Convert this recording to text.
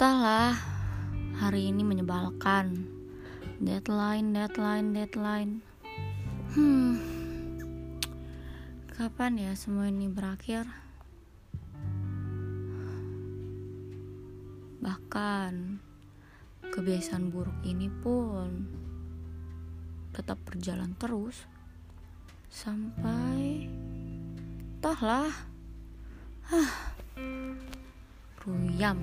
Entahlah, hari ini menyebalkan. Deadline, deadline, deadline. Hmm, kapan ya semua ini berakhir? Bahkan kebiasaan buruk ini pun tetap berjalan terus sampai entahlah. Hah, ruyam.